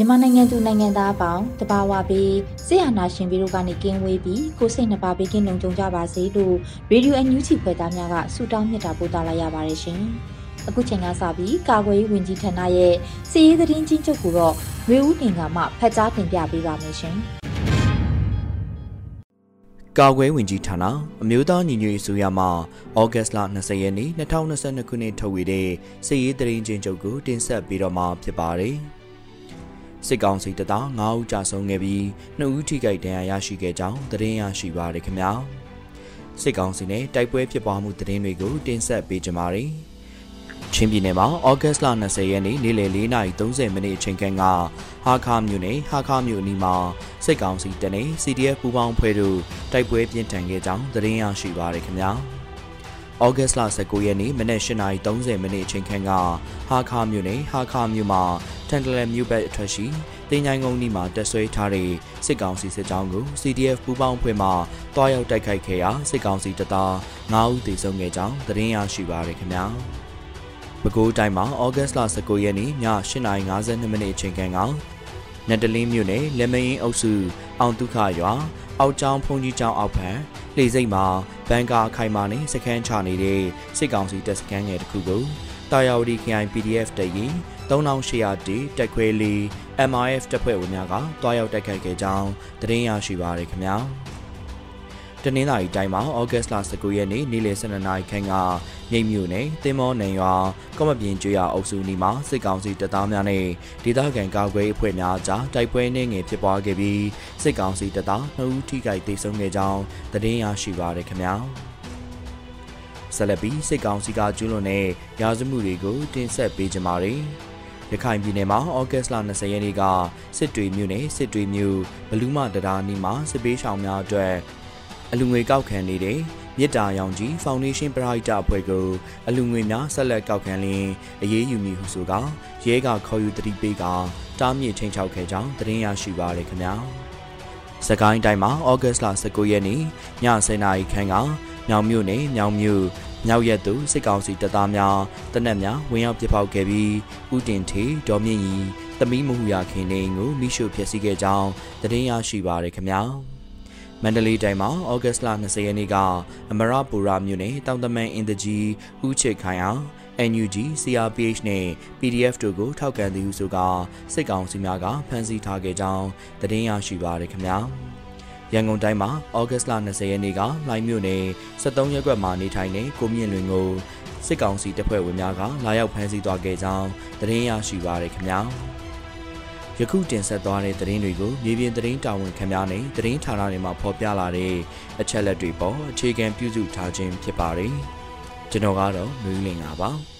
မြန်မာနိုင်ငံသူနိုင်ငံသားအပေါင်းတဘာဝပြီးဆေးဟာနာရှင်ပြီးတို့ကနေကင်းဝေးပြီးကိုစိတ်နှပါပေးကင်းလုံခြုံကြပါစေလို့ရေဒီယိုအန်ယူဂျီဖွယ်သားများကဆုတောင်းမြတ်တာပို့သလာရပါတယ်ရှင်။အခုချိန်ကစပြီးကာကွယ်ရေးဝန်ကြီးဌာနရဲ့စီးရေးသတင်းကြီးချုပ်ကိုတော့ရွေဦးတင်ကမှဖတ်ကြားတင်ပြပေးပါမယ်ရှင်။ကာကွယ်ဝင်ကြီးဌာနအမျိုးသားညီညွတ်ရေးဆိုရမှာဩဂတ်စ်လ20ရက်နေ့2022ခုနှစ်ထုတ်ဝေတဲ့စစ်ရေးသတင်းချင်းချုပ်ကိုတင်ဆက်ပေးတော့မှာဖြစ်ပါတယ်။ စစ်ကောင်စီတပ်သား9ဦးကြာဆုံးခဲ့ပြီး2ဦးထိခိုက်ဒဏ်ရာရရှိခဲ့ကြောင်းသတင်းရရှိပါရခင်ဗျာစစ်ကောင်စီနဲ့တိုက်ပွဲဖြစ်ပွားမှုသတင်းတွေကိုတင်ဆက်ပေးကြပါမယ်ချင်းပြည်နယ်မှာဩဂတ်စ်လ20ရက်နေ့နေ့လယ်4:30မိနစ်အချိန်ခန့်ကဟာခါမြို့နယ်ဟာခါမြို့အနီးမှာစစ်ကောင်စီတပ်နဲ့ CDF ပူးပေါင်းဖွဲ့တို့တိုက်ပွဲပြင်းထန်ခဲ့ကြောင်းသတင်းရရှိပါရခင်ဗျာ။ဩဂတ်စ်လ19ရက်နေ့မနက်8:30မိနစ်အချိန်ခန့်ကဟာခါမြို့နယ်ဟာခါမြို့မှာ တန်တလန်မြို့ဘက်အထွက်ရှိတင်ချိုင်းကုန်းနီးမှာတက်ဆွဲထားတဲ့စစ်ကောင်စီစစ်ကြောင်းကို CDF ပူးပေါင်းဖွဲ့မှတွားရောက်တိုက်ခိုက်ခဲ့ရာစစ်ကောင်စီတပ်သား9ဦးသေဆုံးခဲ့ကြောင်းသတင်းရရှိပါရခင်ဗျာ။ပဲခူးတိုင်းမှာဩဂတ်စ်လ19ရက်နေ့ည8:52မိနစ်အချိန်ခန့်ကနတလင်းမြို့နယ်လက်မင်းအုပ်စုအောင်ဒုက္ခရွာအောက်ကျောင်းဖုန်ကြီးကျောင်းအောက်ဖက်လှေစိတ်မှာဘန်ကာခိုင်မာနဲ့စခန်းချနေတဲ့စစ်ကောင်စီတပ်စခန်းငယ်တစ်ခုကိုတာယာဝတီ KI PDF တပ်ရင်း 3800တီတက်ခွဲလီ MIF တပ်ဖွဲ့ဝင်များကတွားရောက်တိုက်ခိုက်ခဲ့ကြောင်းသတင်းရရှိပါရခင်ဗျာ။တနင်္လာရီတိုင်းမှာဩဂတ်စ်လ19ရက်နေ့နေ့လယ်12နာရီခန့်ကမြိတ်မြို့နယ်တင်မောနယ်ရွာကောမပြင်ကျွော်အုပ်စုနီမှာစစ်ကောင်စီတပ်သားများနဲ့ဒေသခံကာကွယ်အဖွဲ့များကြားတိုက်ပွဲနှင်းငယ်ဖြစ်ပွားခဲ့ပြီးစစ်ကောင်စီတပ်သား2ဦးထိခိုက်ဒေဆုံးခဲ့ကြောင်းသတင်းရရှိပါရခင်ဗျာဆက်လက်ပြီးစစ်ကောင်စီကကျူးလွန်တဲ့ရာဇမှုတွေကိုတင်ဆက်ပေးကြပါမယ် ရခိုင်ပြည်နယ်မှာဩဂတ်စ်လ20ရက်နေ့ကစစ်တွေမြို့နယ်စစ်တွေမြို့ဘလူးမတရားနီးမှာစစ်ပေးဆောင်များအတွက်အလူငွေကောက်ခံနေတဲ့မြစ်တာရောင်ကြီးဖောင်ဒေးရှင်းပရိုက်တာအဖွဲ့ကိုအလူငွေများဆက်လက်ကောက်ခံလင်းအရေးယူမည်ဟုဆိုကရဲကခေါ်ယူတတိပေးကတားမြစ်ချင်းချောက်ခဲ့ကြောင်းသတင်းရရှိပါရခင်ဗျာ။စကိုင်းတိုင်းမှာဩဂတ်စ်လ19ရက်နေ့ည10:00နာရီခန့်ကမြောင်မြို့နယ်မြောင်မြို့ မြောက်ရက်သူစစ်ကောင်စီတပ်သားများတနက်များဝင်ရောက်ပစ်ပေါက်ခဲ့ပြီးဥတင်ထေဒေါ်မြင့်ကြီးသမီးမဟုရခင်နေကိုမိရှုဖျက်ဆီးခဲ့ကြောင်းသတင်းရရှိပါရခင်ဗျာ။မန္တလေးတိုင်းမှာဩဂတ်စ်လ20ရက်နေ့ကအမရပူရာမြို့နယ်တောင်တမန်အင်တကြီးဦးချစ်ခိုင်အောင် NUG CRPH နဲ့ PDF တို့ကိုထောက်ခံသည်ဟုဆိုကာစစ်ကောင်စီများကဖမ်းဆီးထားခဲ့ကြောင်းသတင်းရရှိပါရခင်ဗျာ ရန်ကုန်တိုင်းမှာဩဂတ်စ်လ20ရက်နေ့ကလိုင်းမြို့နယ်73ရပ်ကွက်မှာနေထိုင်နေကိုမြင့်လွင်ကိုစစ်ကောင်စီတပ်ဖွဲ့ဝင်များကလာရောက်ဖမ်းဆီးသွားခဲ့ကြောင်းသတင်းရရှိပါရခင်ဗျာယခုတင်ဆက်သွားတဲ့သတင်းတွေကိုမြေပြင်သတင်းတာဝန်ခံများနဲ့သတင်းဌာနတွေမှာဖော်ပြလာတဲ့အချက်လက်တွေပေါ်အခြေခံပြုစုထားခြင်းဖြစ်ပါတယ်။ကျွန်တော်ကတော့လူလင်ပါပါ။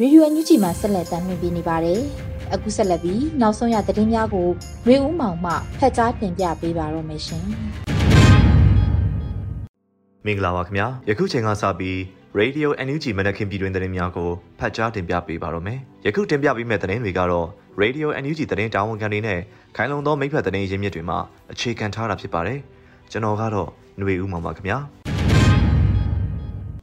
ရေဒီယိုအန်ယူဂျီမှာဆက်လက်တင်ပြနေပါတယ်။အခုဆက်လက်ပြီးနောက်ဆုံးရသတင်းများကိုရေဦးမောင်မှဖတ်ကြားတင်ပြပေးပါတော့မယ်ရှင်။မင်္ဂလာပါခင်ဗျာယခုချိန်ကစပြီး Radio NUG မနက်ခင်းပြည်တွင်သတင်းများကိုဖတ်ကြားတင်ပြပေးပါတော့မယ်ယခုတင်ပြပေးမယ့်သတင်းတွေကတော့ Radio NUG သတင်းတာဝန်ခံတွေနဲ့ခိုင်လုံသောမိဖက်သတင်းရင်းမြစ်တွေမှာအခြေခံထားတာဖြစ်ပါတယ်ကျွန်တော်ကတော့ຫນွေဦးမှာပါခင်ဗျာ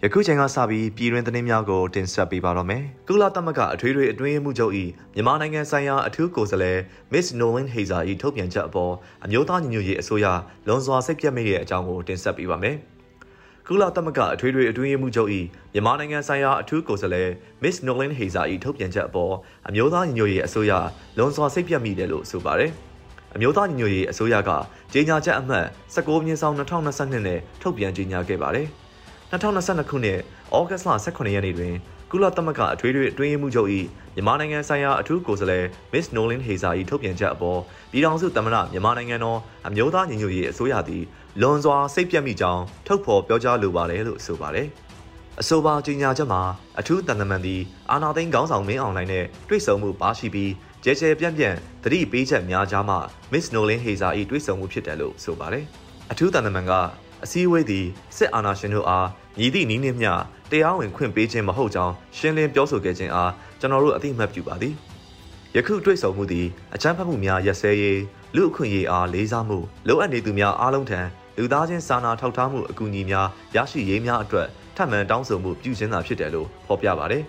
ယခုချိန်ကစပြီးပြည်တွင်းသတင်းများကိုတင်ဆက်ပေးပါတော့မယ်။ကုလသမဂ္ဂအထွေထွေအတွင်းရေးမှူးချုပ်၏မြန်မာနိုင်ငံဆိုင်ရာအထူးကိုယ်စားလှယ် Miss Nolan Hazer ၏ထုတ်ပြန်ချက်အပေါ်အမျိုးသားညီညွတ်ရေးအစိုးရလွန်စွာစိတ်ပြတ်မိတဲ့အကြောင်းကိုတင်ဆက်ပေးပါမယ်။ကုလသမဂ္ဂအထွေထွေအတွင်းရေးမှူးချုပ်၏မြန်မာနိုင်ငံဆိုင်ရာအထူးကိုယ်စားလှယ် Miss Nolan Hazer ၏ထုတ်ပြန်ချက်အပေါ်အမျိုးသားညီညွတ်ရေးအစိုးရလွန်စွာစိတ်ပြတ်မိတယ်လို့ဆိုပါတယ်။အမျိုးသားညီညွတ်ရေးအစိုးရကကြေညာချက်အမှတ်19မြင်းဆောင်2022နဲ့ထုတ်ပြန်ကြေညာခဲ့ပါတယ်။ 2022ခုနှစ်ဩဂတ်လ18ရက်နေ့တွင်ကုလသမဂ္ဂအထွေထွေအတွင်းရေးမှူးချုပ်၏မြန်မာနိုင်ငံဆိုင်ရာအထူးကိုယ်စားလှယ် Miss Nolan Hazer ၏ထုတ်ပြန်ချက်အပေါ်ပြည်ထောင်စုသမ္မတမြန်မာနိုင်ငံတော်အမျိုးသားညီညွတ်ရေးအစိုးရသည်လွန်စွာစိတ်ပြတ်မိကြောင်းထုတ်ဖော်ပြောကြားလိုပါတယ်လို့ဆိုပါတယ်။အဆိုပါကြေညာချက်မှာအထူးတန်တမန်သည်အာနာသိန်းခေါင်းဆောင်မင်းအောင်လှိုင်နဲ့တွေ့ဆုံမှုပါရှိပြီးကျဲကျဲပြန့်ပြန့်သတိပေးချက်များကြားမှ Miss Nolan Hazer ၏တွေ့ဆုံမှုဖြစ်တယ်လို့ဆိုပါတယ်။အထူးတန်တမန်က အစည်းအဝေးသည်စစ်အာဏာရှင်တို့အားမြည်သည့်နည်းနှင့်မျှတရားဝင်ခွင့်ပေးခြင်းမဟုတ်ကြောင်းရှင်းလင်းပြောဆိုခဲ့ခြင်းအားကျွန်တော်တို့အသိမှတ်ပြုပါသည်ယခုတွေ့ဆုံမှုသည်အချမ်းဖတ်မှုများရက်စဲရေးလူအခွင့်အရေးအားလေးစားမှုလိုအပ်နေသူများအားလုံးထံလူသားချင်းစာနာထောက်ထားမှုအကူအညီများရရှိရေးများအတွက်ထပ်မံတောင်းဆိုမှုပြုခြင်းသာဖြစ်တယ်လို့ဖော်ပြပါတယ်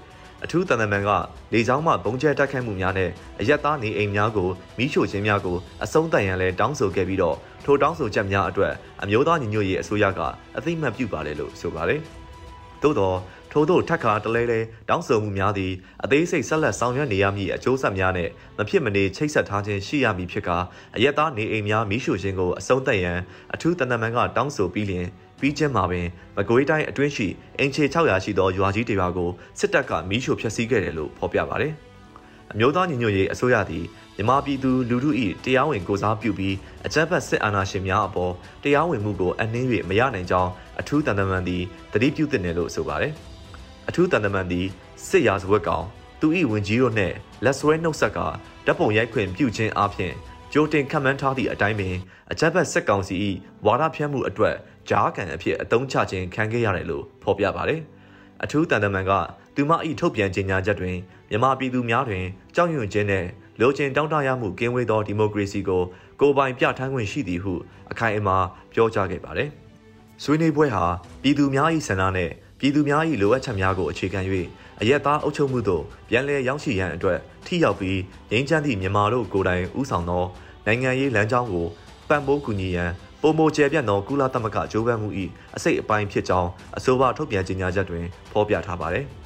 အထူးတန်တမန်ကလေကြောင်းမှဘုံကျဲတိုက်ခိုက်မှုများနဲ့အရက်သားနေအိမ်များကိုမိရှို့ခြင်းများကိုအဆုံးတန်ရန်လဲတောင်းဆိုခဲ့ပြီးတော့ ထိုတောင်းဆိုချက်များအတွက်အမျိုးသားညီညွတ်ရေးအစိုးရကအသိမှတ်ပြုပါတယ်လို့ဆိုပါတယ်။သို့သောထို့သောထက်ခါတလဲလဲတောင်းဆိုမှုများသည်အသေးစိတ်ဆက်လက်ဆောင်ရွက်နေရမည့်အကျိုးဆက်များနဲ့မဖြစ်မနေချိတ်ဆက်ထားခြင်းရှိရမည်ဖြစ်ကာအရက်သားနေအိမ်များမိရှို့ခြင်းကိုအဆုံးသတ်ရန်အထူးတနမန်ကတောင်းဆိုပြီးလျင်ပြီးချင်းမှာပင်မကွေးတိုင်းအတွင်းရှိအင်ချေ600ရှိသောရွာကြီးတွေပါကိုစစ်တပ်ကမီးရှို့ဖျက်ဆီးခဲ့တယ်လို့ဖော်ပြပါတယ်။ အမျိုးသားညီညွတ်ရေးအစိုးရသည်မြန်မာပြည်သူလူထု၏တရားဝင်ကိုစားပြုပြီးအကြမ်းဖက်စစ်အာဏာရှင်များအပေါ်တရားဝင်မှုကိုအနှင်း၍မရနိုင်ကြောင်းအထူးတန်တမန်သည်တတိပြုသင့်တယ်လို့ဆိုပါတယ်။အထူးတန်တမန်သည်စစ်ရာဇဝတ်ကောင်သူ၏ဝင်ကြီးတို့နှင့်လက်ဆွဲနှုတ်ဆက်ကဓာတ်ပုံရိုက်ခွင့်ပြုခြင်းအပြင်ကြိုတင်ခံမှန်းထားသည့်အတိုင်းပင်အကြမ်းဖက်စစ်ကောင်စီ၏ဝါဒဖြန့်မှုအတွက်ဂျားကန်အဖြစ်အသုံးချခြင်းခံခဲ့ရတယ်လို့ဖော်ပြပါတယ်။အထူးတန်တမန်ကသူမ၏ထုတ်ပြန်ကြေညာချက်တွင် မြန်မာပြည်သူများတွင်ကြောက်ရွံ့ခြင်းနဲ့လိုချင်တောင်းတရမှုကင်းဝေးသောဒီမိုကရေစီကိုကိုပိုင်ပြဋ္ဌာန်းခွင့်ရှိသည်ဟုအခိုင်အမာပြောကြားခဲ့ပါတယ်။ဆွေးနွေးပွဲဟာပြည်သူများ၏ဆန္ဒနဲ့ပြည်သူများ၏လိုအပ်ချက်များကိုအခြေခံ၍အရက်သားအုပ်ချုပ်မှုသို့ပြန်လည်ရောက်ရှိရန်အတွက်ထိရောက်ပြီးငြိမ်းချမ်းသည့်မြန်မာတို့ကိုယ်တိုင်ဦးဆောင်သောနိုင်ငံရေးလမ်းကြောင်းကိုပံ့ပိုးကူညီရန်ပုံမိုကျယ်ပြန့်သောကုလသမဂ္ဂကြိုးပမ်းမှု၏အစိတ်အပိုင်းဖြစ်ကြောင်းအဆိုပါထုတ်ပြန်ကြေညာချက်တွင်ဖော်ပြထားပါတယ်။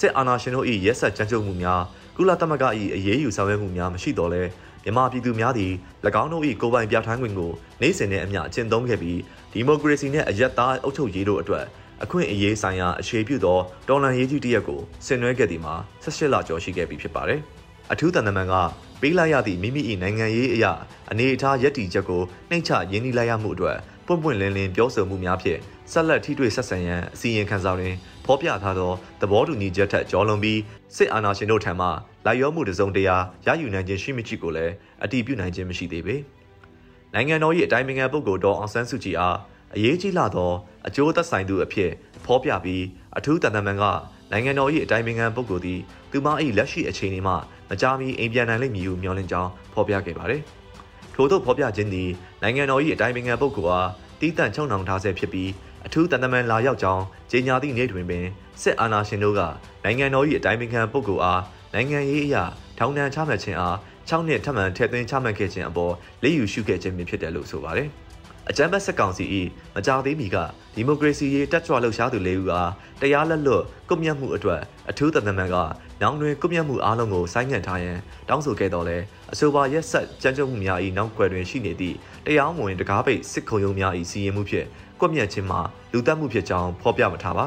စစ်အာဏာရှင်တို့၏ရက်ဆက်ကြမ်းကြုတ်မှုများကုလသမဂ္ဂ၏အရေးယူဆောင်ရွက်မှုများမရှိတော့လဲမြန်မာပြည်သူများသည်၎င်းတို့၏ကိုယ်ပိုင်ပြဋ္ဌာန်းခွင့်ကိုနိုင်စင်တဲ့အမျှအကျင့်သုံးခဲ့ပြီးဒီမိုကရေစီနှင့်အယက်သားအုပ်ချုပ်ရေးတို့အတွက်အခွင့်အရေးဆိုင်ရာအခြေပြုသောတော်လှန်ရေးကြီးတစ်ရပ်ကိုဆင်နွှဲခဲ့သည်မှာ18လကျော်ရှိခဲ့ပြီဖြစ်ပါတယ်။အထူးတန်တမန်ကပေးလိုက်ရသည့်မိမိ၏နိုင်ငံရေးအရာအနေအထားရည်တည်ချက်ကိုနှိမ့်ချရင်းနှီးလိုက်ရမှုအတွက်ပွင့်ပွင့်လင်းလင်းပြောဆိုမှုများဖြင့်ဆက်လက်ထိတွေ့ဆက်ဆံရန်အစီရင်ခံစာတွင် ဖော်ပြထားသောသဘောတူညီချက်ထက်ကျော်လွန်ပြီးစစ်အာဏာရှင်တို့ထံမှလိုက်ရောမှုတစုံတရာရယူနိုင်ခြင်းရှိမရှိကိုလည်းအတည်ပြုနိုင်ခြင်းမရှိသေးပေ။နိုင်ငံတော်၏အတိုင်းအမြံပုဂ္ဂိုလ်တော်အောင်ဆန်းစုကြည်အားအရေးကြီးလာသောအကျိုးသက်ဆိုင်သူအဖြစ်ဖော်ပြပြီးအထူးတန်တမန်ကနိုင်ငံတော်၏အတိုင်းအမြံပုဂ္ဂိုလ်သည်သူမ၏လက်ရှိအခြေအနေမှမကြာမီအိမ်ပြန်နိုင်လိမ့်မည်ဟုမျှော်လင့်ကြောင်းဖော်ပြခဲ့ပါတယ်။ထို့သောဖော်ပြခြင်းသည်နိုင်ငံတော်၏အတိုင်းအမြံပုဂ္ဂိုလ်အားတီးတန့်ချုံနှောင်ထားဆဲဖြစ်ပြီး အထူးတန်တမန်လာရောက်ကြောင်းကြေညာသည့်နေ့တွင်ပင်စစ်အာဏာရှင်တို့ကနိုင်ငံတော်၏အတိုင်းအမြံပုဂ္ဂိုလ်အားနိုင်ငံရေးအရာထောင်ဒဏ်ချမှတ်ခြင်းအား6နှစ်ထပ်မံထည့်သွင်းချမှတ်ခဲ့ခြင်းအပေါ်လက်ယူရှုခဲ့ခြင်းဖြစ်တယ်လို့ဆိုပါတယ်။အကြမ်းဖက်စစ်ကောင်စီ၏မကြသေးမီကဒီမိုကရေစီရေးတက်ကြွလှုပ်ရှားသူလေးဦးအားတရားလက်လွတ်ကွပ်မျက်မှုအတွက်အထူးတသမန်ကနောင်တွင်ကွပ်မျက်မှုအားလုံးကိုဆိုင်းငံ့ထားရန်တောင်းဆိုခဲ့တော်လဲအဆိုပါရက်ဆက်ကြမ်းကြုတ်မှုများ၏နောက်ွယ်တွင်ရှိနေသည့်တရားမဝင်တကားပိတ်စစ်ခုံရုံးများ၏စီရင်မှုဖြင့် ကွပ်မျက်ခြင်းမှာလူတက်မှုဖြစ်ကြောင်းဖော်ပြမထားပါ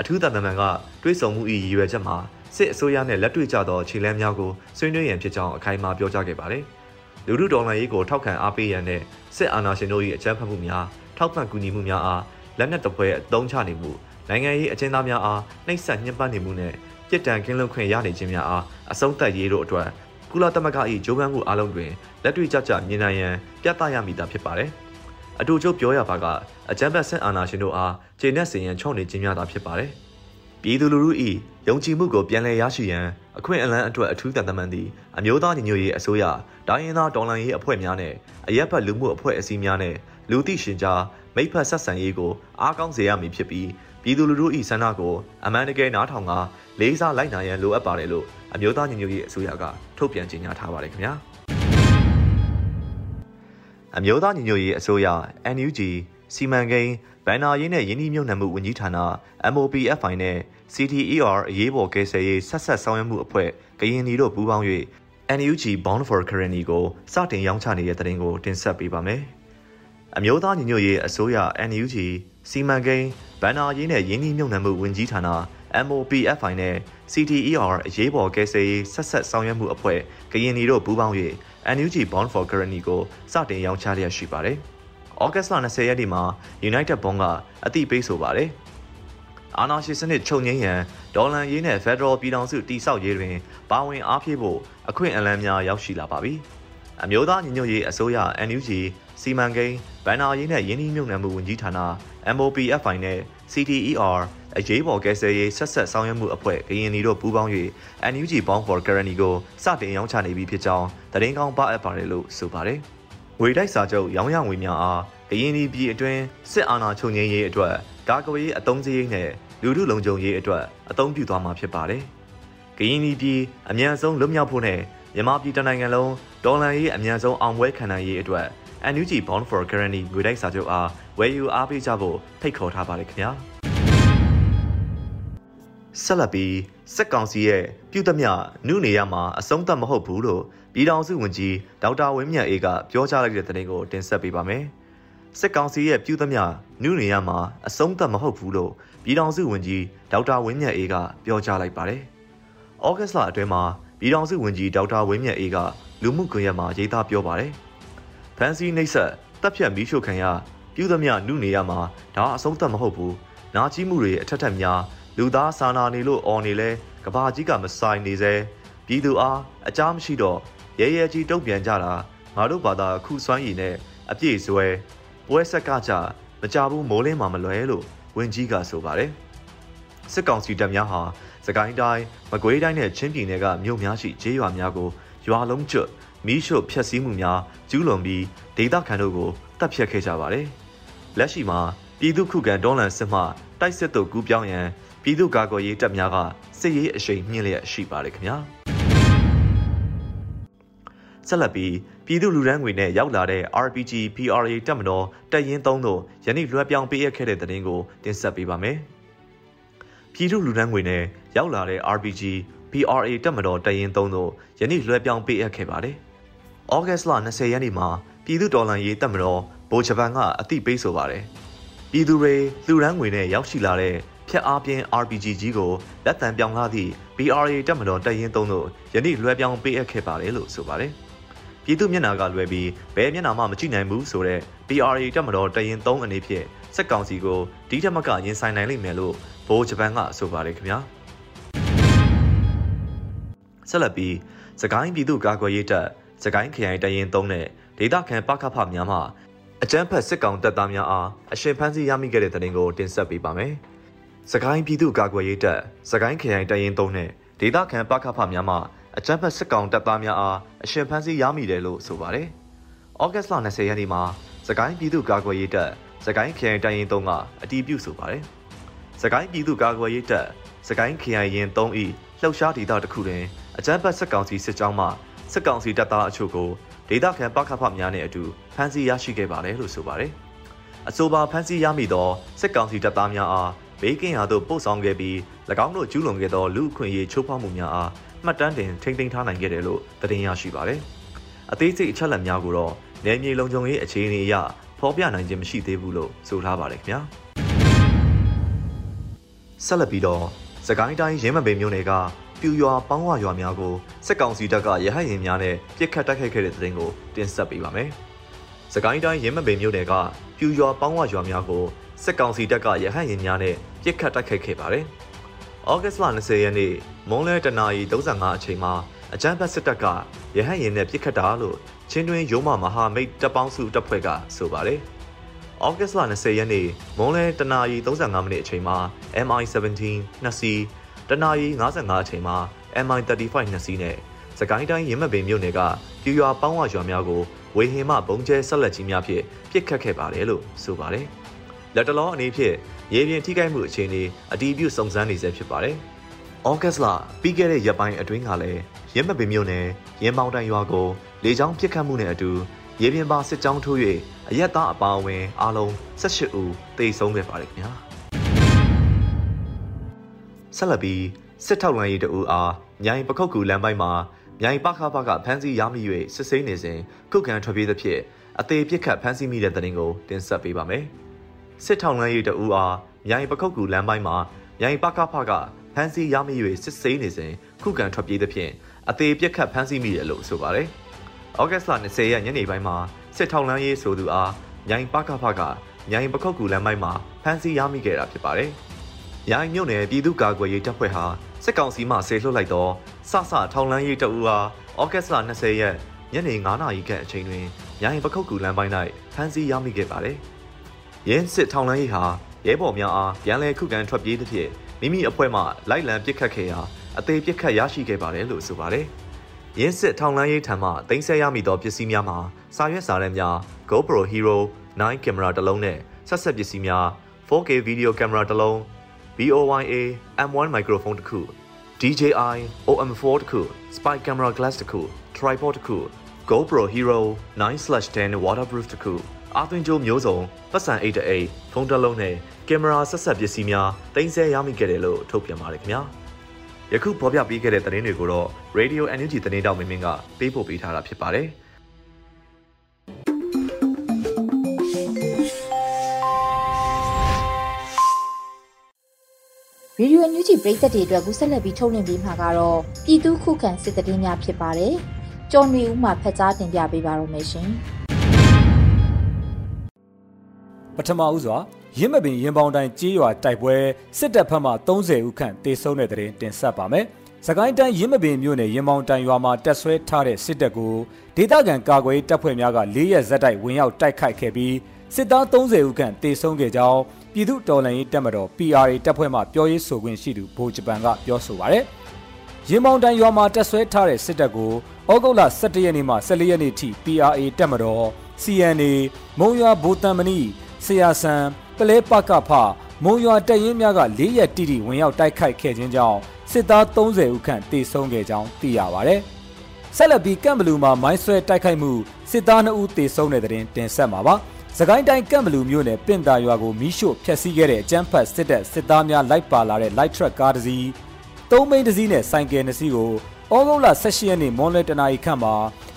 အထူးတသမန်ကတွေးဆုံမှု၏ရည်ရွယ်ချက်မှာစစ်အစိုးရနှင့်လက်တွေ့ကျသောခြေလှမ်းများကိုဆွေးနွေးရန်ဖြစ်ကြောင်းအခိုင်အမာပြောကြားခဲ့ပါတယ်။လူထုတော်လှန်ရေးကိုထောက်ခံအားပေးရန်နဲ့စစ်အာဏာရှင်တို့၏အကြမ်းဖက်မှုများထောက်ပံ့ကူညီမှုများအားလက်နက်တပွဲအသုံးချနေမှုနိုင်ငံရေးအကျဉ်းသားများအားနှိပ်စက်ညှဉ်းပန်းနေမှုနဲ့ပြစ်ဒဏ်ကင်းလွတ်ခွင့်ရနေခြင်းများအားအဆုံးသတ်ရေးတို့အတွက်ကုလသမဂ္ဂ၏ဂျိုးပန်းမှုအလုံးတွင်လက်တွေ့ကျကျမြင်နိုင်ရန်ပြသရမည်သာဖြစ်ပါတယ်။ အတူချုပ်ပြောရပါကအကြမ်းဖက်ဆင်အာဏာရှင်တို့အားခြေနဲ့စင်ရန်ချုံနေခြင်းများသာဖြစ်ပါတယ်။ပြည်သူလူထု၏ယုံကြည်မှုကိုပြန်လည်ရရှိရန်အခွင့်အလမ်းအတွက်အထူးတန်တမန်သည့်အမျိုးသားညီညွတ်ရေးအစိုးရတိုင်းရင်းသားတော်လှန်ရေးအဖွဲ့များနဲ့အရက်ဖက်လူမှုအဖွဲ့အစည်းများနဲ့လူသိရှင်ကြားမိဖက်ဆက်ဆံရေးကိုအားကောင်းစေရမည်ဖြစ်ပြီးပြည်သူလူထု၏ဆန္ဒကိုအမှန်တကယ်နားထောင်ကလေးစားလိုက်နိုင်ရန်လိုအပ်ပါတယ်လို့အမျိုးသားညီညွတ်ရေးအစိုးရကထုတ်ပြန်ကြေညာထားပါတယ်ခင်ဗျာ အမျိုးသားညီညွတ်ရေးအစိုးရ NUG စီမံကိန်းဗန်နာရေးနဲ့ယင်းနှီးမြှုပ်နှံမှုဝန်ကြီးဌာန MOPFI နဲ့ CTER အရေးပေါ်ကယ်ဆယ်ရေးဆက်ဆက်ဆောင်ရွက်မှုအဖွဲ့ကရင်နီတို့ပူးပေါင်း၍ NUG Bond for Currency ကိုစတင်ရောင်းချနေတဲ့တဲ့တင်ကိုတင်ဆက်ပေးပါမယ်။အမျိုးသားညီညွတ်ရေးအစိုးရ NUG စီမံကိန်း ဗန်နာရေးနဲ့ယင်းနှီးမြှုပ်နှံမှုဝန်ကြီးဌာန MOPFI နဲ့ CTER အရေးပေါ်ကယ်ဆယ်ရေးဆက်ဆက်ဆောင်ရွက်မှုအဖွဲ့ကရင်နီတို့ပူးပေါင်း၍ NUG Bond for Currency ကိုစတင်ရောင်းချလျက်ရှိပါတယ်။ဩဂတ်လ20ရက်နေ့မှာ United Bond ကအတိပေးဆိုပါတယ်။အာဏာရှင်စနစ်ချုပ်ငြိမ်းရန်ဒေါ်လန်ရေးနဲ့ Federal ပြည်ထောင်စုတည်ဆောက်ရေးတွင်ပါဝင်အားဖြည့်ဖို့အခွင့်အလမ်းများရောက်ရှိလာပါပြီ။အမျိုးသားညီညွတ်ရေးအစိုးရ NUG စီမံကိန်းဗန်နာရေးနဲ့ယင်းနှီးမြှုပ်နှံမှုဝန်ကြီးဌာန MOPFI နဲ့ CTER အရေးပေါ်ကယ်ဆယ်ရေးဆက်ဆက်ဆောင်ရွက်မှုအဖွဲ့ကရင်နီတို့ပူးပေါင်း၍ NUG Bond for Guarantee ကိုစတင်ရောင်းချနေပြီဖြစ်ကြောင်းတရင်ကောင်းပါအပ်ပါတယ်လို့ဆိုပါတယ်။ငွေတိုက်စာချုပ်ရောင်းရငွေများအားကရင်ပြည်အတွင်းစစ်အာဏာချုပ်ငြိမ်းရေးအတွက်ကာကွယ်ရေးအသုံးစရိတ်နဲ့လူထုလုံခြုံရေးအတွက်အသုံးပြုသွားမှာဖြစ်ပါတယ်။ကရင်ပြည်အမြန်ဆုံးလွတ်မြောက်ဖို့နဲ့မြန်မာပြည်တနိုင်ငံလုံးဒေါ်လာရေးအမြန်ဆုံးအောင်ပွဲခံနိုင်ရေးအတွက် NUG Bond for Guarantee ငွေတိုက်စာချုပ်အားဝယ်ယူအားပေးကြဖို့ဖိတ်ခေါ်ထားပါတယ်ခင်ဗျာ။ဆက်လက်ပြီးစက်ကောင်စီရဲ့ပြုသမျှနုနေရမှာအဆုံးသတ်မဟုတ်ဘူးလို့ပြည်ထောင်စုဝန်ကြီးဒေါက်တာဝင်းမြတ်အေးကပြောကြားလိုက်တဲ့သတင်းကိုတင်ဆက်ပေးပါမယ်။စစ်ကောင်စီရဲ့ပြုသမျှနုနေရမှာအဆုံးသတ်မဟုတ်ဘူးလို့ပြည်ထောင်စုဝန်ကြီးဒေါက်တာဝင်းမြတ်အေးကပြောကြားလိုက်ပါတယ်။ဩဂတ်စ်လအတွင်းမှာပြည်ထောင်စုဝန်ကြီးဒေါက်တာဝင်းမြတ်အေးကလူမှုကွန်ရက်မှာရေးသားပြောပါတယ်။ ဖန်စီနှိပ်စက်တပ်ဖြတ်မီးရှို့ခံရပြုသမျှနုနေရမှာဒါအဆုံးသတ်မဟုတ်ဘူး။နာကြီးမှုတွေအထက်ထက်များလူသားစာနာနေလို့အော်နေလဲကဘာကြီးကမဆိုင်နေစေပြည်သူအားအကြမ်းမရှိတော့ရဲရဲကြီးတုံ့ပြန်ကြတာငါတို့ဘာသာခုစွမ်းရည်နဲ့အပြည့်စွဲပွဲဆက်ကကြမကြဘူးမိုးလင်းမှာမလွဲလို့ဝင်းကြီးကဆိုပါတယ်စစ်ကောင်စီတပ်များဟာစကိုင်းတိုင်းမကွေးတိုင်းနဲ့ချင်းပြည်နယ်ကမြို့များရှိကျေးရွာများကိုရွာလုံးကျွတ် မီးရှို့ဖျက်ဆီးမှုများကျူးလွန်ပြီးဒေသခံတို့ကိုတပ်ဖြတ်ခဲ့ကြပါတယ်လက်ရှိမှာပြည်သူခုခံဒေါ်လန်စစ်မှတိုက်စစ်တို့ကူးပြောင်းရန်ပြည်သူ့ကာကွယ်ရေးတပ်များကစစ်ရေးအရှိန်မြင့်လျက်ရှိပါတယ်ခင်ဗျာဆက်လက်ပြီးပြည်သူလူရန်ငွေနဲ့ရောက်လာတဲ့ RPG PRA တပ်မတော်တပ်ရင်း3တို့ယနေ့လွှဲပြောင်းပေးအပ်ခဲ့တဲ့သတင်းကိုတင်ဆက်ပေးပါမယ်။ပြည်သူလူရန်ငွေနဲ့ရောက်လာတဲ့ RPG PRA တပ်မတော်တပ်ရင်း3တို့ယနေ့လွှဲပြောင်းပေးအပ်ခဲ့ပါတယ်။ ဩဂတ်စ်လ20ရက်နေ့မှာပြည်သူတော်လှန်ရေးတပ်မတော်ဗိုလ်ချုပ်ပန်ကအသိပေးဆိုပါတယ်။ပြည်သူတွေလူရန်ငွေနဲ့ရောက်ရှိလာတဲ့ဖြတ်အားပြင်း RPG ကြီးကိုလက်တံပြောင်းလာသည့် BRA တပ်မတော်တပ်ရင်း3တို့ယနေ့လွှဲပြောင်းပေးအပ်ခဲ့ပါတယ်လို့ဆိုပါတယ်။ပြည်သူမျက်နှာကလွဲပြီးဘယ်မျက်နှာမှမကြည့်နိုင်ဘူးဆိုတော့ PRA တပ်မတော်တရင်3အနေဖြင့်စက်ကောင်စီကိုဒီထက်မကရင်ဆိုင်နိုင်လိမ့်မယ်လို့ဘိုးဂျပန်ကဆိုပါတယ်ခင်ဗျာဆက်လက်ပြီးစကိုင်းပြည်သူ့ကာကွယ်ရေးတပ် စကိုင်းခရိုင်တရင်3နဲ့ဒေသခံပကဖများမှအကြမ်းဖက်စစ်ကောင်တပ်သားများအားအရှင်ဖမ်းဆီးရမိခဲ့တဲ့တဲ့တင်ကိုတင်ဆက်ပေးပါမယ်။စကိုင်းပြည်သူ့ကာကွယ်ရေးတပ်စကိုင်းခရိုင်တရင်3နဲ့ဒေသခံပကဖများမှအကြမ်းဖက်စစ်ကောင်တပ်သားများအားအရှင်ဖမ်းဆီးရမိတယ်လို့ဆိုပါတယ်။ဩဂတ်စ်လ20ရက်နေ့မှာစကိုင်းပြည်သူ့ကာကွယ်ရေးတပ်စကိုင်းခရိုင်တိုင်းရင်3ကအတီးပြုဆိုပါတယ်။စကိုင်းပြည်သူ့ကာကွယ်ရေးတပ်စကိုင်းခရိုင်ရင်3ဤလှုပ်ရှားဒေသတစ်ခုတွင်အကြမ်းဖက်စစ်ကောင်စီစစ်ကြောင်းမှ စစ်ကောင်စီတပ်သားအချို့ကိုဒေသခံပကဖများနဲ့အတူဖမ်းဆီးရရှိခဲ့ပါတယ်လို့ဆိုပါတယ်။အဆိုပါဖမ်းဆီးရမိသောစစ်ကောင်စီတပ်သားများအားဘေးကင်းရာသို့ပို့ဆောင်ခဲ့ပြီး၎င်းတို့ကျူးလွန်ခဲ့သောလူအခွင့်အရေးချိုးဖောက်မှုများအားမှတ်တမ်းတင်ထိမ့်သိမ်းထားနိုင်ခဲ့တယ်လို့သတင်းရရှိပါတယ်။အသေးစိတ်အချက်အလက်များကိုတော့နယ်မြေလုံခြုံရေးအခြေအနေအရဖော်ပြနိုင်ခြင်းမရှိသေးဘူးလို့ဆိုထားပါတယ်ခင်ဗျာ။ဆက်လက်ပြီးတော့စကိုင်းတိုင်းရင်းမပင်မြို့နယ်က ပြူရွာပေါင်းဝရွာများကိုစစ်ကောင်စီတပ်ကရဟတ်ရင်များနဲ့ပစ်ခတ်တိုက်ခိုက်ခဲ့တဲ့သတင်းကိုတင်ဆက်ပေးပါမယ်။စကိုင်းတိုင်းရင်းမပင်မြို့နယ်ကပြူရွာပေါင်းဝရွာများကိုစစ်ကောင်စီတပ်ကရဟတ်ရင်များနဲ့ပစ်ခတ်တိုက်ခိုက်ခဲ့ပါတယ်။။ဩဂတ်စ်လ20ရက်နေ့မွန်းလဲတနာရီ35အချိန်မှာအကြမ်းဖက်စစ်တပ်ကရဟတ်ရင်နဲ့ပစ်ခတ်တာလို့ချင်းတွင်းရုံးမမဟာမိတ်တပ်ပေါင်းစုတပ်ဖွဲ့ကဆိုပါတယ်။ဩဂတ်စ်လ20ရက်နေ့မွန်းလဲတနာရီ35မိနစ်အချိန်မှာ MI17 နှစ်စီး တနာရီ55အချိန်မှာ MI35 နှစ်စီးနဲ့စကိုင်းတိုင်းရင်းမပင်မြို့နယ်ကပြူရွာပေါင်းဝရွာများကိုဝေဟင်မှဘုံကျဲဆက်လက်ကြီးများဖြင့်ပစ်ခတ်ခဲ့ပါတယ်လို့ဆိုပါတယ်။လက်တလုံးအနေဖြင့်ရေပြင်ထိခိုက်မှုအခြေအနေအတီးပြုစုံစမ်းနေဆဲဖြစ်ပါတယ်။ဩဂတ်လပြီးခဲ့တဲ့ရက်ပိုင်းအတွင်းကလည်းရင်းမပင်မြို့နယ်ရင်းမောင်တိုင်ရွာကိုလေကြောင်းပစ်ခတ်မှုနဲ့အတူရေပြင်ပါစစ်ကြောင်းထိုး၍အရက်သားအပါအဝင်အားလုံး18ဦးသေဆုံးခဲ့ပါတယ်ခင်ဗျာ ဆက်လက်ပြီးစစ်ထောက်လှမ်းရေးတအူအားမြိုင်ပခုတ်ကူလမ်းပိုင်းမှာမြိုင်ပခဖကဖမ်းဆီးရမိ၍စစ်ဆေးနေစဉ်ကုတ်ကန်ထွက်ပြေးသဖြင့်အသေးပြစ်ခတ်ဖမ်းဆီးမိတဲ့တဲ့ရင်ကိုတင်ဆက်ပေးပါမယ်စစ်ထောက်လှမ်းရေးတအူအားမြိုင်ပခုတ်ကူလမ်းပိုင်းမှာမြိုင်ပခဖကဖမ်းဆီးရမိ၍စစ်ဆေးနေစဉ်ခုခံထွက်ပြေးသဖြင့်အသေးပြစ်ခတ်ဖမ်းဆီးမိတယ်လို့ဆိုပါတယ်။။ဩဂတ်စ်လ20ရက်ညနေပိုင်းမှာစစ်ထောက်လန်းရေးဆိုသူအားမြိုင်ပကဖကမြိုင်ပခုတ်ကူလမ်းပိုင်းမှာဖမ်းဆီးရမိခဲ့တာဖြစ်ပါတယ်။ မြိုင်မြို့နယ်ပြည်သူ့ကာကွယ်ရေးတပ်ဖွဲ့ဟာစစ်ကောင်စီမှဆေလွှတ်လိုက်သောစစထောက်လန်းရေးတအူအားဩဂတ်စ်လ20ရက်ညနေ9နာရီခန့်အချိန်တွင်မြိုင်ပခုတ်ကူလမ်းပိုင်း၌ဖမ်းဆီးရမိခဲ့ပါတယ်။ရင်းစစ်ထောက်လန်းရေးဟာရဲဘော်များအားပြန်လည်ခုခံထွက်ပြေးသဖြင့်မိမိအဖွဲ့မှလိုက်လံပစ်ခတ်ခဲ့ရာအသေးပစ်ခတ်ရရှိခဲ့ပါတယ်လို့ဆိုပါတယ်။ရင်းစစ်ထောင်လန်းရေးထံမှတင်ဆက်ရမိသောပစ္စည်းများမှာစာရွက်စာတမ်းများ GoPro Hero 9ကင်မရာတစ်လုံးနဲ့ဆက်ဆက်ပစ္စည်းများ 4K ဗီဒီယိုကင်မရာတစ်လုံး BOYA M1 microphone တစ်ခု DJI OM4 တစ်ခု Spy camera glass တစ်ခု tripod တစ်ခု GoPro Hero 9/10 waterproof တစ်ခုအာသွင်းကြိုးမျိုးစုံပတ်စံ8အိတ်ဖုန်းတစ်လုံးနဲ့ကင်မရာဆက်ဆက်ပစ္စည်းများတင်ဆက်ရမိခဲ့တယ်လို့ထုတ်ပြန်ပါတယ်ခင်ဗျာ။ယခုဖော်ပြပေးခဲ့တဲ့သတင်းတွေကိုတော့ Radio NUG သတင်းတောက်မင်းမင်းကပေးပို့ပေးထားတာဖြစ်ပါတယ်။ ရေဒီယိုအန်ယူဂျီပရိသတ်တွေအတွက်ကူးဆက်လက်ပြီးထုတ်လွှင့်ပေးမှာကတော့ပြည်သူခုခံစစ်တည်င်းများဖြစ်ပါတယ်။ကျော်နေဦးမှဖက်ကြားတင်ပြပေးပါရမရှင်။ပထမဦးစွာရင်းမပင်ရင်ပေါင်တိုင်းကြေးရွာတိုက်ပွဲစစ်တပ်ဖက်မှ30ဦးခန့်တေဆုံးတဲ့တဲ့တင်တင်ဆက်ပါမယ်။စကိုင်းတိုင်းရင်းမပင်မြို့နယ်ရင်ပေါင်တိုင်ရွာမှာတက်ဆွဲထားတဲ့စစ်တပ်ကိုဒေသခံကာကွယ်တပ်ဖွဲ့များက၄ရက်ဇက်တိုက်ဝင်ရောက်တိုက်ခိုက်ခဲ့ပြီးစစ်သား30ဦးခန့်တေဆုံးခဲ့ကြောင်း ပြည်သူတော်လှန်ရေးတပ်မတော် PRA တပ်ဖွဲ့မှပြောရေးဆိုခွင့်ရှိသူဗိုလ်ဂျပန်ကပြောဆိုပါရယ်။ရင်ပေါင်တိုင်ရွာမှာတက်ဆွဲထားတဲ့စစ်တပ်ကိုဩဂုတ်လ17ရက်နေ့မှ14ရက်နေ့ထိ PRA တပ်မတော် CNA မုံရွာဘူတန်မနီဆရာဆန်ပလဲပကဖမုံရွာတပ်ရင်းများက၄ရက်တိတိဝင်ရောက်တိုက်ခိုက်ခဲ့ခြင်းကြောင့်စစ်သား30ဦးခန့်တေဆုံးခဲ့ကြောင်းသိရပါဗျ။ဆက်လက်ပြီးကမ်ဘလူမှာမိုင်းဆွဲတိုက်ခိုက်မှုစစ်သား2ဦးတေဆုံးတဲ့တဲ့တင်ဆက်မှာပါ။ စကိုင်းတိုင်းကမ်ဘလူမြို့နယ်ပင့်တာရွာကိုမီးရှို့ဖျက်ဆီးခဲ့တဲ့အကြမ်းဖက်စစ်တပ်စစ်သားများလိုက်ပါလာတဲ့ light truck ကားတစ်စီးသုံးမိန်းတစ်စီးနဲ့ဆိုင်ကယ်နှစ်စီးကိုဩဂုတ်လ18ရက်နေ့မွန်လွဲတနာရီခန့်မှာ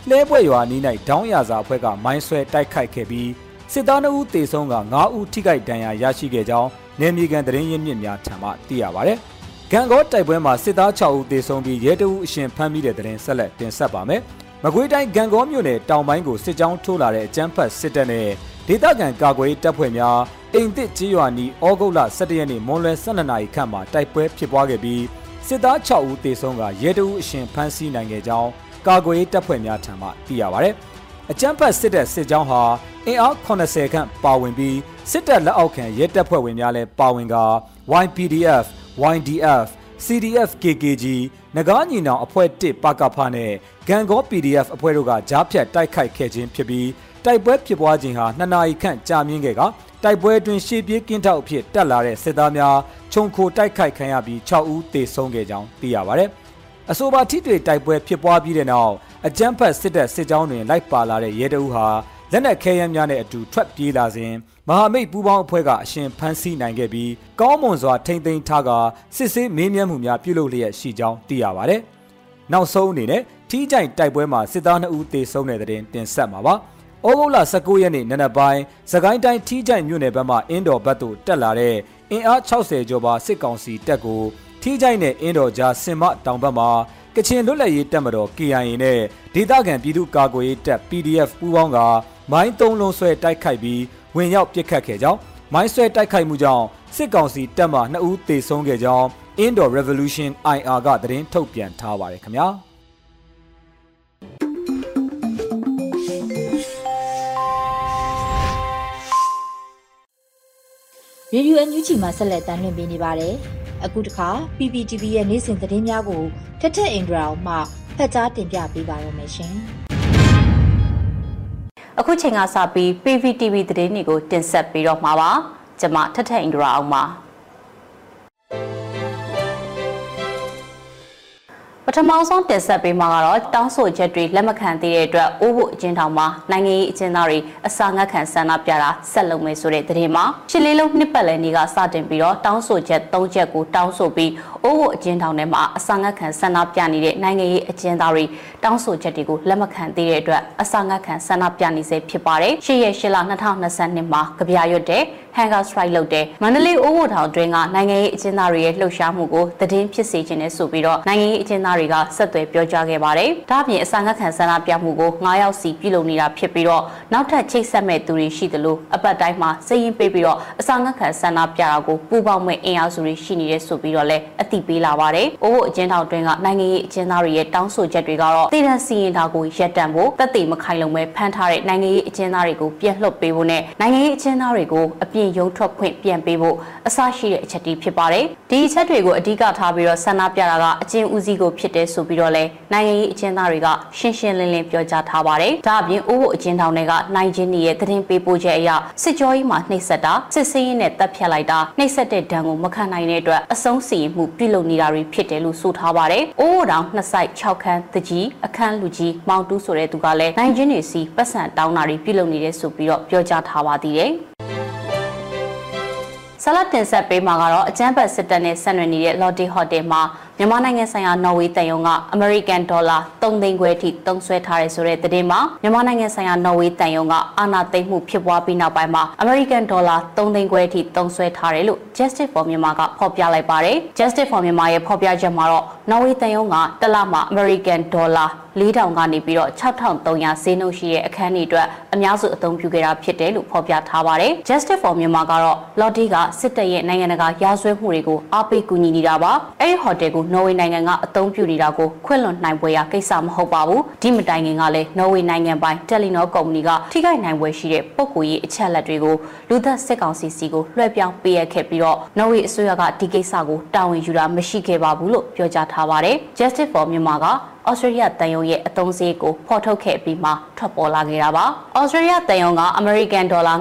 လဲပွဲရွာနီး၌ဒေါင်းရစာအဖွဲ့ကမိုင်းဆွဲတိုက်ခိုက်ခဲ့ပြီးစစ်သား2ဦးသေဆုံးက9ဦးထိခိုက်ဒဏ်ရာရရှိခဲ့ကြောင်းနယ်မြေကန်သတင်းရင်းမြစ်များထံမှသိရပါဗျ။ဂံကောတိုက်ပွဲမှာစစ်သား6ဦးသေဆုံးပြီးရဲတအုပ်အရှင်ဖမ်းမိတဲ့သတင်းဆက်လက်တင်ဆက်ပါမယ်။မကွေးတိုင်းဂံကောမြို့နယ်တောင်ပိုင်းကိုစစ်ကြောင်းထိုးလာတဲ့အကြမ်းဖက်စစ်တပ်နဲ့ ဒေသခံကာကွယ်တပ်ဖွဲ့များအိမ်တစ်ကြီးရွာနီဩဂုတ်လ17ရက်နေ့မွန်လွဲ12နာရီခန့်မှာတိုက်ပွဲဖြစ်ပွားခဲ့ပြီးစစ်သား6ဦးသေဆုံးကရဲတအုပ်အရှင်ဖမ်းဆီးနိုင်ခဲ့ကြောင်းကာကွယ်တပ်ဖွဲ့များထံမှသိရပါဗျ။အကြမ်းဖက်စစ်တပ်စစ်ကြောင်းဟာအင်အား80ခန့်ပါဝင်ပြီးစစ်တပ်လက်အောက်ခံရဲတပ်ဖွဲ့ဝင်များလည်းပါဝင်ကာ YPDF, YDF, CDF KKG နဂါးညီနောင်အဖွဲ့1ပကဖနဲ့ဂန်ကော PDF အဖွဲ့တို့ကကြားဖြတ်တိုက်ခိုက်ခဲ့ခြင်းဖြစ်ပြီး တိုက်ပွဲဖြစ်ပွားခြင်းဟာ2နာရီခန့်ကြာမြင့်ခဲ့ကတိုက်ပွဲအတွင်းရှေ့ပြေးကင်းထောက်အဖြစ်တက်လာတဲ့စစ်သားများခြုံခိုတိုက်ခိုက်ခံရပြီး6ဦးသေဆုံးခဲ့ကြောင်းသိရပါတယ်။အဆိုပါထိတွေ့တိုက်ပွဲဖြစ်ပွားပြီးတဲ့နောက်အကြမ်းဖက်စစ်တပ်စစ်ကြောင်းတွင်လိုက်ပါလာတဲ့ရဲတအုပ်ဟာလက်နက်ခဲယမ်းများနဲ့အတူထွက်ပြေးလာစဉ်မဟာမိတ်ပူးပေါင်းအဖွဲ့ကအရှင်ဖမ်းဆီးနိုင်ခဲ့ပြီးကောင်းမွန်စွာထိမ့်သိမ်းထားကစစ်ဆေးမေးမြန်းမှုများပြုလုပ်လျက်ရှိကြောင်းသိရပါဗျ။နောက်ဆုံးအနေနဲ့ထီးကြိုင်တိုက်ပွဲမှာစစ်သား2ဦးသေဆုံးတဲ့တဲ့တင်တင်ဆက်မှာပါ။ ဩဂုတ်လ19ရက်နေ့နနက်ပိုင်းစကိုင်းတိုင်းထီးကြိုင်မြို့နယ်ဘက်မှအင်းတော်ဘက်သို့တက်လာတဲ့အင်အား60ကျော်ပါစစ်ကောင်စီတပ်ကိုထီးကြိုင်နဲ့အင်းတော်ကြားစင်မတောင်ဘက်မှာကချင်လွတ်လပ်ရေးတပ်မတော် KIA နဲ့ဒေသခံပြည်သူ့ကာကွယ်ရေးတပ် PDF ပူးပေါင်းကမိုင်းသုံးလုံးဆွဲတိုက်ခိုက်ပြီးဝင်ရောက်ပစ်ခတ်ခဲ့ကြောင်းမိုင်းဆွဲတိုက်ခိုက်မှုကြောင့်စစ်ကောင်စီတပ်မှ2ဦးသေဆုံးခဲ့ကြောင်း Indo Revolution IR ကသတင်းထုတ်ပြန်ထားပါတယ်ခင်ဗျာ ရေဒီယိုအန်ယူဂျီမှာဆက်လက်တင်ပြနေပါတယ်။အခုတခါ PPTV ရဲ့နေ့စဉ်သတင်းများကိုထက်ထက်အင်ဒရာအောင်မှဖတ်ကြားတင်ပြပေးပါရမရှင်။အခုချိန်ကစပြီး PPTV သတင်းတွေကိုတင်ဆက်ပေးတော့မှာပါ။ကျမထထအင်ဒရာအောင်ပါ ပထမဆုံးတင်ဆက်ပေးမှာကတော့တောင်းဆိုချက်တွေလက်မခံသေးတဲ့အတွက်အိုးဖို့အကျဉ်းထောင်မှာနိုင်ငံရေးအကျဉ်းသားတွေအစာငတ်ခံဆန္ဒပြတာဆက်လုပ်မယ်ဆိုတဲ့သတင်းမှာရှစ်လေးလုံးနှစ်ပတ်လည်နေ့ကစတင်ပြီးတော့တောင်းဆိုချက်၃ချက်ကိုတောင်းဆိုပြီးအိုးဖို့အကျဉ်းထောင်ထဲမှာအစာငတ်ခံဆန္ဒပြနေတဲ့နိုင်ငံရေးအကျဉ်းသားတွေတောင်းဆိုချက်တွေကိုလက်မခံသေးတဲ့အတွက်အစာငတ်ခံဆန္ဒပြနေစေဖြစ်ပါတယ်။ရှစ်ရက်ရှစ်လ2022မှာကြပြရွတ်တဲ့ Hunger Strike လုပ်တဲ့မန္တလေးအိုးဝထောင်တွင်ကနိုင်ငံရေးအကျဉ်းသားတွေရဲ့လှုပ်ရှားမှုကိုသတင်းဖြစ်စေခြင်းနဲ့ဆိုပြီးတော့နိုင်ငံရေးအကျဉ်းသားတွေကဆက်သွယ်ပြောကြားခဲ့ပါတယ်။ဒါ့အပြင်အစာငတ်ခံဆန္ဒပြမှုကို9ယောက်စီပြုလုပ်နေတာဖြစ်ပြီးတော့နောက်ထပ်ချိတ်ဆက်မဲ့သူတွေရှိသလိုအပတ်တိုင်းမှာစည်ရင်ပေးပြီးတော့အစာငတ်ခံဆန္ဒပြတာကိုပူပေါင်းမဲ့အင်အားစုတွေရှိနေတယ်ဆိုပြီးတော့လည်းအသိပေးလာပါတယ်။အိုးဝအကျဉ်းထောင်တွင်ကနိုင်ငံရေးအကျဉ်းသားတွေရဲ့တောင်းဆိုချက်တွေကတော့တည်တံ့စီရင်တာကိုရပ်တန့်ဖို့တက်တည်မခိုင်လုံပဲဖမ်းထားတဲ့နိုင်ငံရေးအကျဉ်းသားတွေကိုပြန်လွှတ်ပေးဖို့နဲ့နိုင်ငံရေးအကျဉ်းသားတွေကိုအပြည့်ရုံထွက်ခွင့်ပြန်ပေးဖို့အစရှိတဲ့အချက်တွေဖြစ်ပါတယ်။ဒီအချက်တွေကိုအဓိကထားပြီးတော့ဆန္ဒပြတာကအကျဉ်းဦးစီးကိုဖြစ်တဲ့ဆိုပြီးတော့လဲနိုင်ငံရေးအကျဉ်းသားတွေကရှင်းရှင်းလင်းလင်းပြောကြားထားပါတယ်။ဒါအပြင်အိုးဖို့အကျဉ်းထောင်တွေကနိုင်ချင်းရဲ့သတင်းပေးပို့ချက်အရစစ်ကြောရေးမှာနှိပ်စက်တာစစ်ဆေးရေးနဲ့တပ်ဖြတ်လိုက်တာနှိပ်စက်တဲ့ဒဏ်ကိုမခံနိုင်တဲ့အတွက်အဆုံးစီရင်မှုပြုလုပ်နေတာတွေဖြစ်တယ်လို့ဆိုထားပါတယ်။အိုးတောင်နှစ်ဆိုင်6ခန်းတကြီးအခန်းလူကြီးမောင်တူးဆိုတဲ့သူကလည်းနိုင်ချင်းတွေစီပတ်စံတောင်းတာတွေပြုလုပ်နေတယ်ဆိုပြီးတော့ပြောကြားထားပါသေးတယ်။ဆလတ်တင်ဆက်ပေးမှာကတော့အကျန်းဖတ်စစ်တပ်နဲ့ဆက်နွယ်နေတဲ့ Lotte Hotel မှာ မြန်မာနိုင်ငံဆိုင်ရာနော်ဝေးတန်ယုံက American Dollar 3သိန်းခွဲအထိတုံးဆွဲထားတယ်ဆိုတဲ့သတင်းမှာမြန်မာနိုင်ငံဆိုင်ရာနော်ဝေးတန်ယုံကအာဏာသိမ်းမှုဖြစ်ပွားပြီးနောက်ပိုင်းမှာ American Dollar 3သိန်းခွဲအထိတုံးဆွဲထားတယ်လို့ Justice for Myanmar ကဖော်ပြလိုက်ပါတယ်။ Justice for Myanmar ရဲ့ဖော်ပြချက်မှာတော့နော်ဝေးတန်ယုံကတစ်လမှာ American Dollar 4000ကနေပြီးတော့6300ဈေးနှုန်းရှိတဲ့အခန်းတွေအတွက်အများစုအသုံးပြုခဲ့တာဖြစ်တယ်လို့ဖော်ပြထားပါတယ်။ Justice for Myanmar ကတော့ Lotte ကစစ်တပ်ရဲ့နိုင်ငံတကာရာဇဝတ်မှုတွေကိုအားပေးကူညီနေတာပါ။အဲဒီဟိုတယ်ကိုနော်ဝေနိုင်ငံကအသုံးပြုနေတာကိုခွင့်လွန်နိုင်ပွဲရကိစ္စမဟုတ်ပါဘူး။ဒီမတိုင်ခင်ကလည်းနော်ဝေနိုင်ငံပိုင် Telenor ကုမ္ပဏီကထိခိုက်နိုင်ပွဲရှိတဲ့ပုံကိုရေးအချက်လက်တွေကိုလူသက်စစ်ကောင်စီစီကိုလွှဲပြောင်းပေးရခဲ့ပြီးတော့နော်ဝေအစိုးရကဒီကိစ္စကိုတာဝန်ယူတာမရှိခဲ့ပါဘူးလို့ပြောကြားထားပါတယ်။ Justice for Myanmar က ဩစတြေးလျတန်ယုံရဲ့အသုံးစရိတ်ကိုဖော်ထုတ်ခဲ့ပြီးမှထွက်ပေါ်လာခဲ့တာပါ။ဩစတြေးလျတန်ယုံကအမေရိကန်ဒေါ်လာ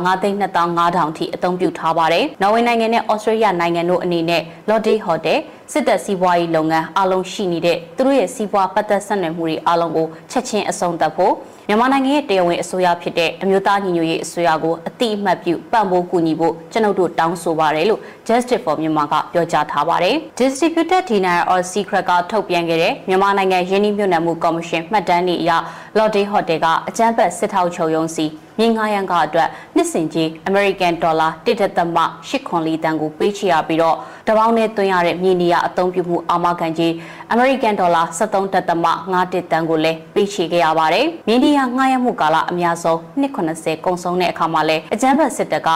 9,2500ထိအသုံးပြုထားပါတယ်။နော်ဝေနိုင်ငံနဲ့ဩစတြေးလျနိုင်ငံတို့အနေနဲ့ Lotte Hotel စစ်တပ်စီးပွားရေးလုပ်ငန်းအလုံးရှိနေတဲ့သူတို့ရဲ့စီးပွားပတ်သက်ဆက်နွယ်မှုတွေအလုံးကိုချက်ချင်းအဆုံးသတ်ဖို့ မြန်မာနိုင်ငံရဲ့တရားဝင်အစိုးရဖြစ်တဲ့အမျိုးသားညီညွတ်ရေးအစိုးရကိုအတိအမှတ်ပြုပံ့ပိုးကူညီဖို့ကျွန်ုပ်တို့တောင်းဆိုပါတယ်လို့ Justice for Myanmar ကပြောကြားထားပါတယ်။ Distributed Denial of Secret ကထုတ်ပြန်ခဲ့တဲ့မြန်မာနိုင်ငံရင်းနှီးမြှုပ်နှံမှုကော်မရှင်မှတ်တမ်းတွေအရ Lotte Hotel ကအကြမ်းဖက်စစ်ထောက်ချုပ်ရုံးစီ မြေငါရန်ကအတွက်နှစ်စဉ်ကြီး American Dollar 1.84တန်ကိုပေးချေရပြီးတော့တပေါင်းနဲ့သွင်းရတဲ့မြေနေရအသုံးပြုမှုအာမခံကြီး American Dollar 73.51တန်ကိုလည်းပေးချေခဲ့ရပါတယ်။မြေနေရငှားရမ်းမှုကာလအများဆုံး290ကုန်ဆုံးတဲ့အခါမှာလဲအကြမ်းဖက်စစ်တပ်က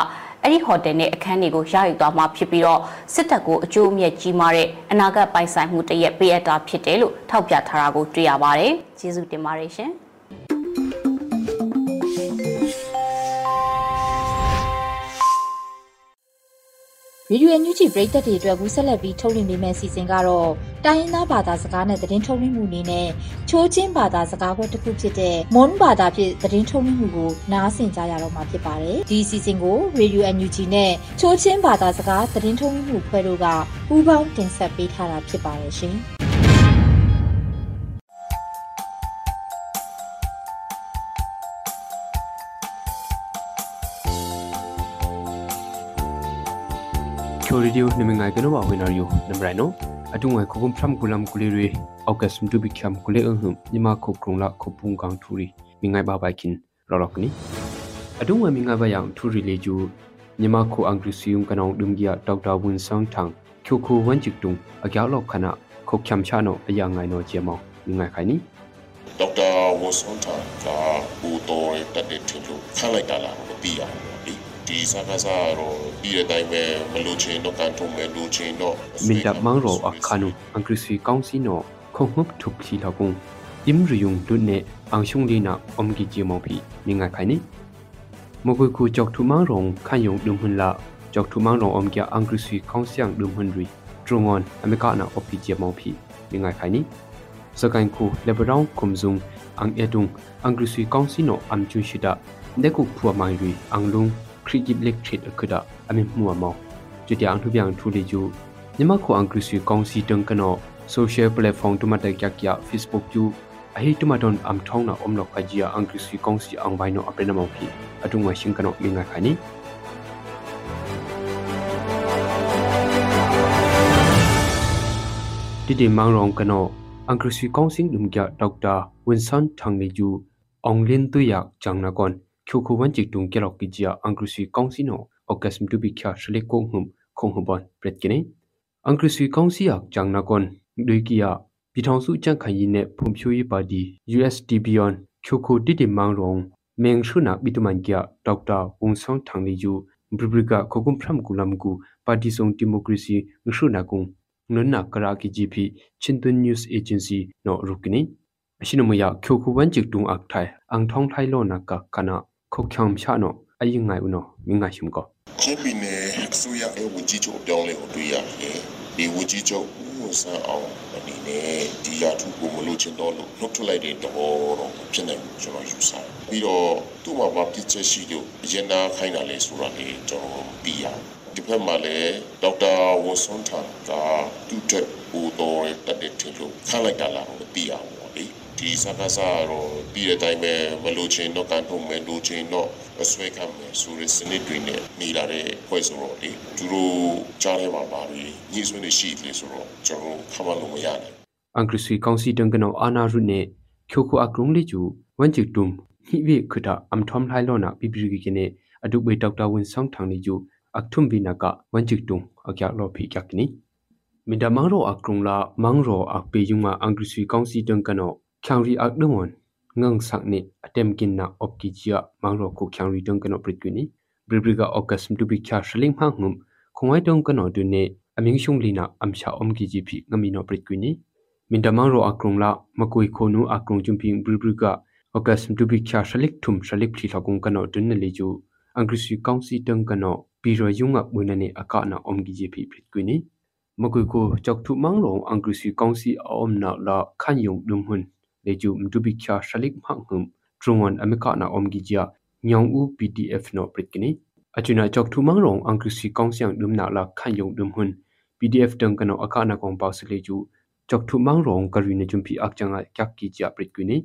အဲ့ဒီဟိုတယ်နဲ့အခန်းတွေကိုရယူသွားမှာဖြစ်ပြီးတော့စစ်တပ်ကိုအကျိုးအမြတ်ကြီးမားတဲ့အနာဂတ်ပိုင်ဆိုင်မှုတရက်ပေးအပ်တာဖြစ်တယ်လို့ထောက်ပြထားတာကိုတွေ့ရပါတယ်။ကျေးဇူးတင်ပါတယ်ရှင်။ ရေဒီယိုအန်ယူဂျီပရိသတ်တွေအတွက်ကူးဆက်လက်ပြီးထုတ်လွှင့်ပေးမယ့်စီစဉ်ကတော့တိုင်းရင်းသားဘာသာစကားနဲ့သတင်းထုတ်လွှင့်မှုအနေနဲ့ချိုးချင်းဘာသာစကားခွဲတစ်ခုဖြစ်တဲ့မွန်ဘာသာဖြင့်သတင်းထုတ်လွှင့်မှုကိုနားဆင်ကြရတော့မှာဖြစ်ပါတယ်။ဒီစီစဉ်ကိုရေဒီယိုအန်ယူဂျီနဲ့ချိုးချင်းဘာသာစကားသတင်းထုတ်လွှင့်မှုဖွဲ့တို့ကပူးပေါင်းတင်ဆက်ပေးထားတာဖြစ်ပါတယ်ရှင်။ မိငိုင်ဘာယောင်ထူရီလေဂျူညီမခုအင်္ဂရိစီယုံကနောင်ဒုံဂီယာဒေါက်တာဝင်းဆောင်ထန်းချိုခုဝန်ချစ်တုံအကြောက်လောက်ခနာခုချမ်ချာနိုအယာငိုင်နိုဂျေမောင်မိငိုင်ခိုင်နီဒေါက်တာဝင်းဆောင်ထန်းကဘူတော်တက်တဲ့ထင်လို့ခန့်လိုက်တာလားမသိရဘူးလေ ဒီစကားစားတော့ဒီအတိုင်းပဲမလို့ချင်းတော့ကန်ထုံးမယ်လို့ချင်းတော့မင်ဒမန်ရောအခါနုအင်္ဂရိစီကောင်စီနိုခုံမှုထုတ်ခီလောက်ကုံอิมริยุงดุนเนอังชุงลีนาอมกิจิมองพีมิงาไขนี่มกุยคูจอกทุมังรองขันยงดุมหุนละจอกทุมังรองอมกิอังกฤษข้องเสียงดุมหุนรีตรงอนอเมริกานาอปิจิมองพีมิงาไขนี่สกันคูเลบรองคุมซุงอังเอดุงอังกฤษข้องสิโนอัมจุนชิดาเดกุพัวมังรีอังลุง ค krigip lek thit akhuda ami muwa mo jutia ang thubyang thuli ju nyama kho ang krisi kongsi tang kano social platform tu mata kya kya facebook ju ahi tu maton am thong na om lo khajia ang krisi kongsi ang bai no apena mo phi atung wa sing kano minga khani တိတိမောင်ရောင်ကနောအင်္ဂရိစီကောင်စင်းဒုံကြဒေါက်တာဝင်းဆန်ထန်လီဂျူအောင်လင်းတူယာဂျန်နာကွန် ခုခုဝန်ချီတုံကြလောက်ကီဂျာအင်္ဂရိစီကောင်စီနောအောက်ကက်စမ်တူဘီခါရှလေကုံဟုံခုံဟဘန်ပရက်ကိနေအင်္ဂရိစီကောင်စီယာဂျန်နာကွန်ဒွေကီယာပြည်ထောင်စုကြံ့ခိုင်ရေးနဲ့ဖွံ့ဖြိုးရေးပါတီ USDP on ခုခုတိတိမောင်ရောင်မင်းရှုနာဘီတမန်ကျဒေါက်တာဝုံဆောင်ထန်လီဂျူဘရဘရကခုကုမ်ဖရမ်ကူလမ်ကူပါတီဆုံဒီမိုကရေစီငရှုနာကုံ nunna karaki gp chintun news agency no rukini ashinomaya khyoku wanjik tung ak thai ang thong thai lo na ka kana khokhyam sha no ayi ngai uno minga him ko ချင်းပြည်နယ်အစိုးရရဲ့ဝန်ကြီးချုပ်အပြောင်းလဲကိုတွေ့ရတယ်ဒီဝန်ကြီးချုပ်ဦးဆန်းအောင်အနေနဲ့ဒီရာထူးကိုမလို့ချင်တော့လို့နှုတ်ထွက်လိုက်တဲ့တော့တော့ဖြစ်နိုင်ဘူးကျွန်တော်ယူဆတယ်ပြီးတော့သူ့မှာဘာဖြစ်ချက်ရှိလို့အရင်နာခိုင်းတာလဲဆိုတာလေကျွန်တော်ပြီးရတယ်ဒီဘက်မှာလည်းဒေါက်တာဝွန်ဆွန်ထန်ကသူ့တက်ဟိုတော်တက်တဲ့ထင်လို့ခန့်လိုက်တာလားမသိရဘူးပေါ့လေ ဒီစကားစားတော့ပြီးတဲ့အတိုင်းပဲမလို့ချင်းတော့ကန်ထုံးမယ်လို့ချင်းတော့အဆွဲခံမယ်ဆိုရစနစ်တွေနဲ့နေလာတဲ့ဖွဲ့ဆိုတော့လေသူတို့ကြားထဲမှာပါပြီးညှိစွန်းနေရှိတယ်ဆိုတော့ကျွန်တော်ခမလို့မရနိုင် ang krisi kongsi tang kano ana ru ne khyoku akrung le ju wan chik tum hi we khuta am thom lai lo na bibri gi kene adu be dr win song thang le ju akthum binaka wanchik tung akya lo phi kyakni minda mangro akrung la mangro akpe yunga angrisi kaunsi tang kano khyangri akdumon ngang sakni atem kin na opki jia mangro ko khyangri tang kano prikwini bribriga okas mtu bi kya shling ma ngum khongwai tang kano du ne aming shung lina amsha omki ji phi ngami no prikwini minda mangro akrung la makoi khonu akrung jumping bribriga okas mtu bi kya shalik thum shalik phi thakung kano dun ne leju angrisi kaunsi tang kano ပြီးရယုံငါမွေနနေအကနာအုံဂီဂျီပီဖြစ်ကွီနီမကွေကိုကြောက်ထုမန်းလုံးအင်္ဂရိစီကောင်စီအုံနာလာခန်ယုံဒုံဟွန်း လေကျူမတူဘီချာရှလိကမန့်ဟုံထရုံဝန်အမကနာအုံဂီဂျာညောင်ဦး PDF နော်ပရစ်ကနီအချူနာကြောက်ထုမန်းလုံးအင်္ဂရိစီကောင်စီဒုံနာလာခန်ယုံဒုံဟွန်း PDF တန်ကနောအကနာကောင်ပေါစလေကျူကြောက်ထုမန်းလုံးကရီနေဂျုံပီအကချငါကက်ကီဂျာပရစ်ကွီနီ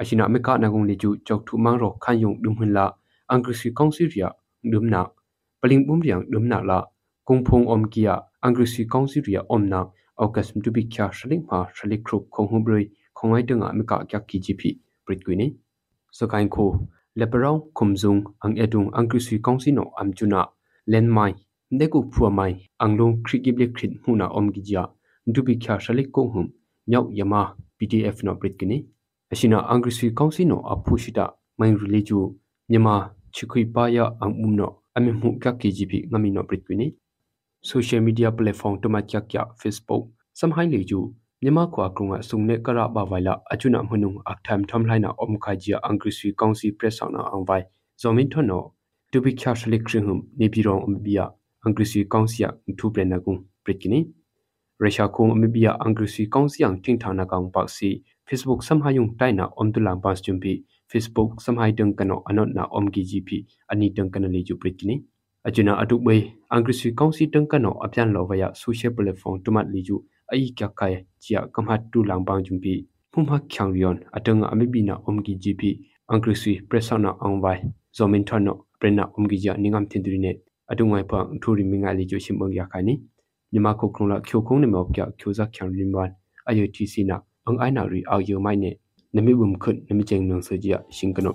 အချီနာအမကနာကောင်လေကျူကြောက်ထုမန်းရောခန်ယုံဒုံဟွန်းလာအင်္ဂရိစီကောင်စီရီယာ ဒုံနာ paling bum riang dum na la kung phung om kia angrisi kongsi ria om na aukas mtu bi kya shalik ma shalik krup khong hu broi khongai tunga mi ka kya ki ji phi prit kwini so kain kho leperau khumzung ang edung angrisi kongsi no amchuna len mai deku phua mai anglong krikib le khrit huna om gi ja mtu bi kya shalik ko hum nyau yama pdf no prit kwini ashina angrisi kongsi no aphushita mai riliju nyama chikhui pa ya ang um no ami mu ka kgp ngami no prit kwini social media platform to ma kya kya facebook samhai le ju nyama khwa krunga sungne kara ba waila achuna munung aktham tham laina om kha jia angrisi kaunsi press na angwai zomin thono to bi kya shlik khrim ni bi rong ambia angrisi kaunsia thu prena gung pritkini resha khong ambia angrisi kaunsiang ting thana kang paksi facebook samhayung taina omtulang pas chumpi Facebook samhai teng kano anot na om gi GP ani teng kano le ju pritini achuna atuk bai angrisi kaunsi teng kano apyan lo vaya social platform tumat le ju ai kya kai chia kamhat tu lang bang jumpi phumha khyang rion atanga amibina om gi GP angrisi presana angwai zomin thano prena om gi ja ningam thindri ne atungai pa thuri minga le ju simbang ya khani nyama ko krungla khyo khong ne mo kya khyo za khyang rinwan ayo tc na ang aina ri aw yo mai ne နမိဝမ်ခွတ်နမိကျင်းနုံစကြရှင်ကနော